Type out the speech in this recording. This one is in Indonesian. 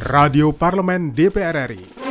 Radio Parlemen DPR RI